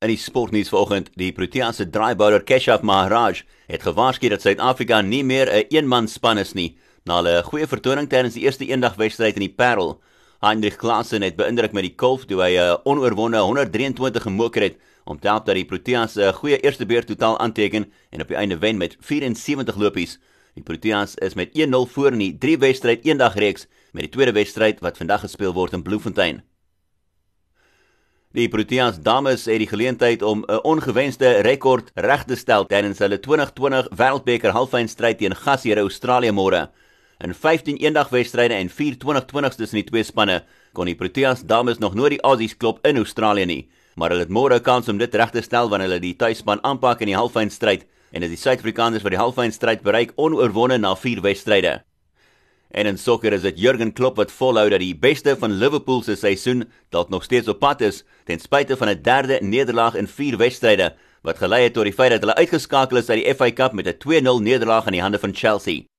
In die sportnuus vanoggend, die Proteas se draaibouler Keshav Maharaj het gewaarsku dat Suid-Afrika nie meer 'n een eenman span is nie na hulle goeie vertoning tydens die eerste eendagwedstryd in die Parel. Heinrich Klaasen het beïndruk met die kolf toe hy 'n onoorwonde 123 gemoker het om te help dat die Proteas 'n goeie eerste beurt totaal aanteken en op die einde wen met 74 lopies. Die Proteas is met 1-0 voor in die drie wedstryd eendagreeks met die tweede wedstryd wat vandag gespeel word in Bloemfontein. Die Proteas dames het die geleentheid om 'n ongewenste rekord reg te stel tydens hulle 2020 Wêreldbeker halffinale teen gasheer Australië môre. In 15 eendagwedstryde en 4 2020s tussen die twee spanne kon die Proteas dames nog nooit die Aussies klop in Australië nie, maar hulle het môre kans om dit reg te stel wanneer hulle die tuisspan aanpak in die halffinale en is die Suid-Afrikaners wat die halffinale bereik onoorwonde na 4 wedstryde. En in sokker is dit Jurgen Klopp wat volhou dat die beste van Liverpool se seisoen dalk nog steeds op pad is ten spyte van 'n derde nederlaag in 4 wedstryde wat gelei het tot die feit dat hulle uitgeskakel is uit die FA Cup met 'n 2-0 nederlaag aan die hande van Chelsea.